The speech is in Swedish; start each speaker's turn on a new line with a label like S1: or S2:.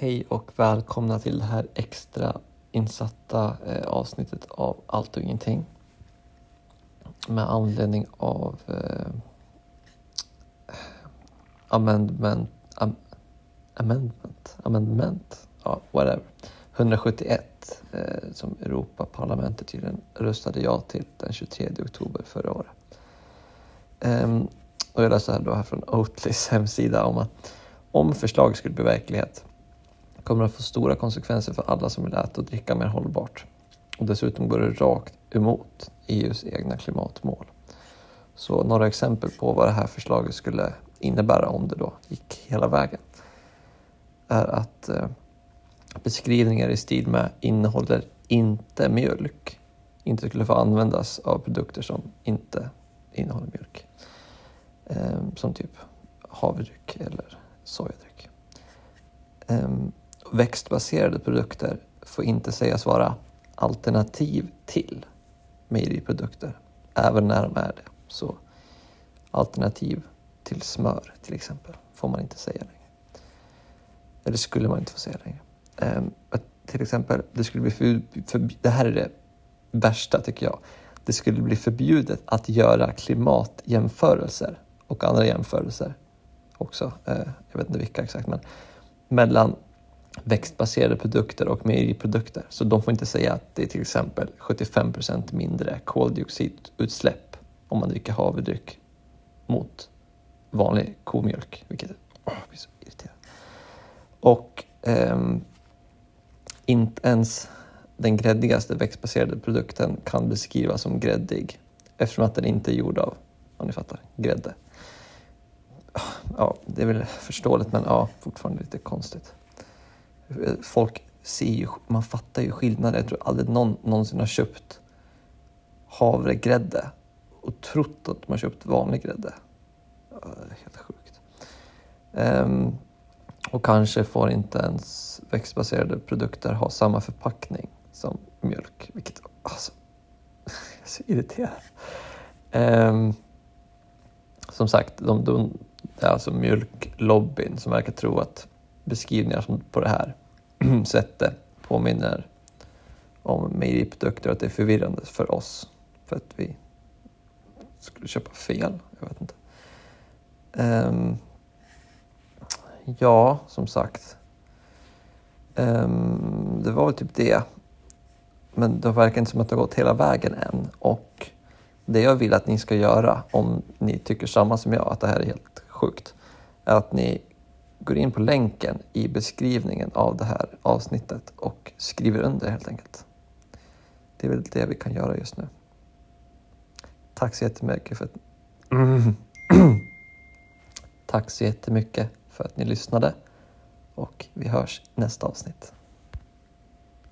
S1: Hej och välkomna till det här extra insatta eh, avsnittet av Allt och ingenting. Med anledning av eh, amendment, am, amendment, amendment, ja whatever. 171 eh, som Europaparlamentet tydligen röstade ja till den 23 oktober förra året. Eh, och jag läser här då här från Oatlys hemsida om att om förslaget skulle bli verklighet kommer att få stora konsekvenser för alla som vill äta och dricka mer hållbart. Och dessutom går det rakt emot EUs egna klimatmål. Så några exempel på vad det här förslaget skulle innebära om det då gick hela vägen är att eh, beskrivningar i stil med innehåller inte mjölk inte skulle få användas av produkter som inte innehåller mjölk. Ehm, som typ havredryck eller sojadryck. Ehm, Växtbaserade produkter får inte sägas vara alternativ till mejeriprodukter, även när de är det. Så alternativ till smör till exempel får man inte säga längre. Eller skulle man inte få säga längre. Um, till exempel, det skulle bli för, för, det här är det värsta tycker jag. Det skulle bli förbjudet att göra klimatjämförelser och andra jämförelser också. Uh, jag vet inte vilka exakt, men mellan växtbaserade produkter och mejeriprodukter. Så de får inte säga att det är till exempel 75 procent mindre koldioxidutsläpp om man dricker havredryck mot vanlig komjölk, vilket åh, jag blir så irriterad. Och ehm, inte ens den gräddigaste växtbaserade produkten kan beskrivas som gräddig eftersom att den inte är gjord av, om ni fattar, grädde. Ja, det är väl förståeligt men ja, fortfarande lite konstigt folk ser ju, man fattar ju skillnaden. Jag tror aldrig någon någonsin har köpt havregrädde och trott att man köpt vanlig grädde. Helt sjukt. Um, och kanske får inte ens växtbaserade produkter ha samma förpackning som mjölk, vilket alltså, jag är så irriterad. Um, som sagt, de, de, det är alltså mjölklobbyn som verkar tro att beskrivningar som på det här sättet påminner om mejeriprodukter, att det är förvirrande för oss för att vi skulle köpa fel. Jag vet inte. Um, ja, som sagt. Um, det var väl typ det. Men det verkar inte som att det har gått hela vägen än. Och det jag vill att ni ska göra, om ni tycker samma som jag, att det här är helt sjukt, är att ni går in på länken i beskrivningen av det här avsnittet och skriver under helt enkelt. Det är väl det vi kan göra just nu. Tack så jättemycket för att... Tack så jättemycket för att ni lyssnade och vi hörs nästa avsnitt.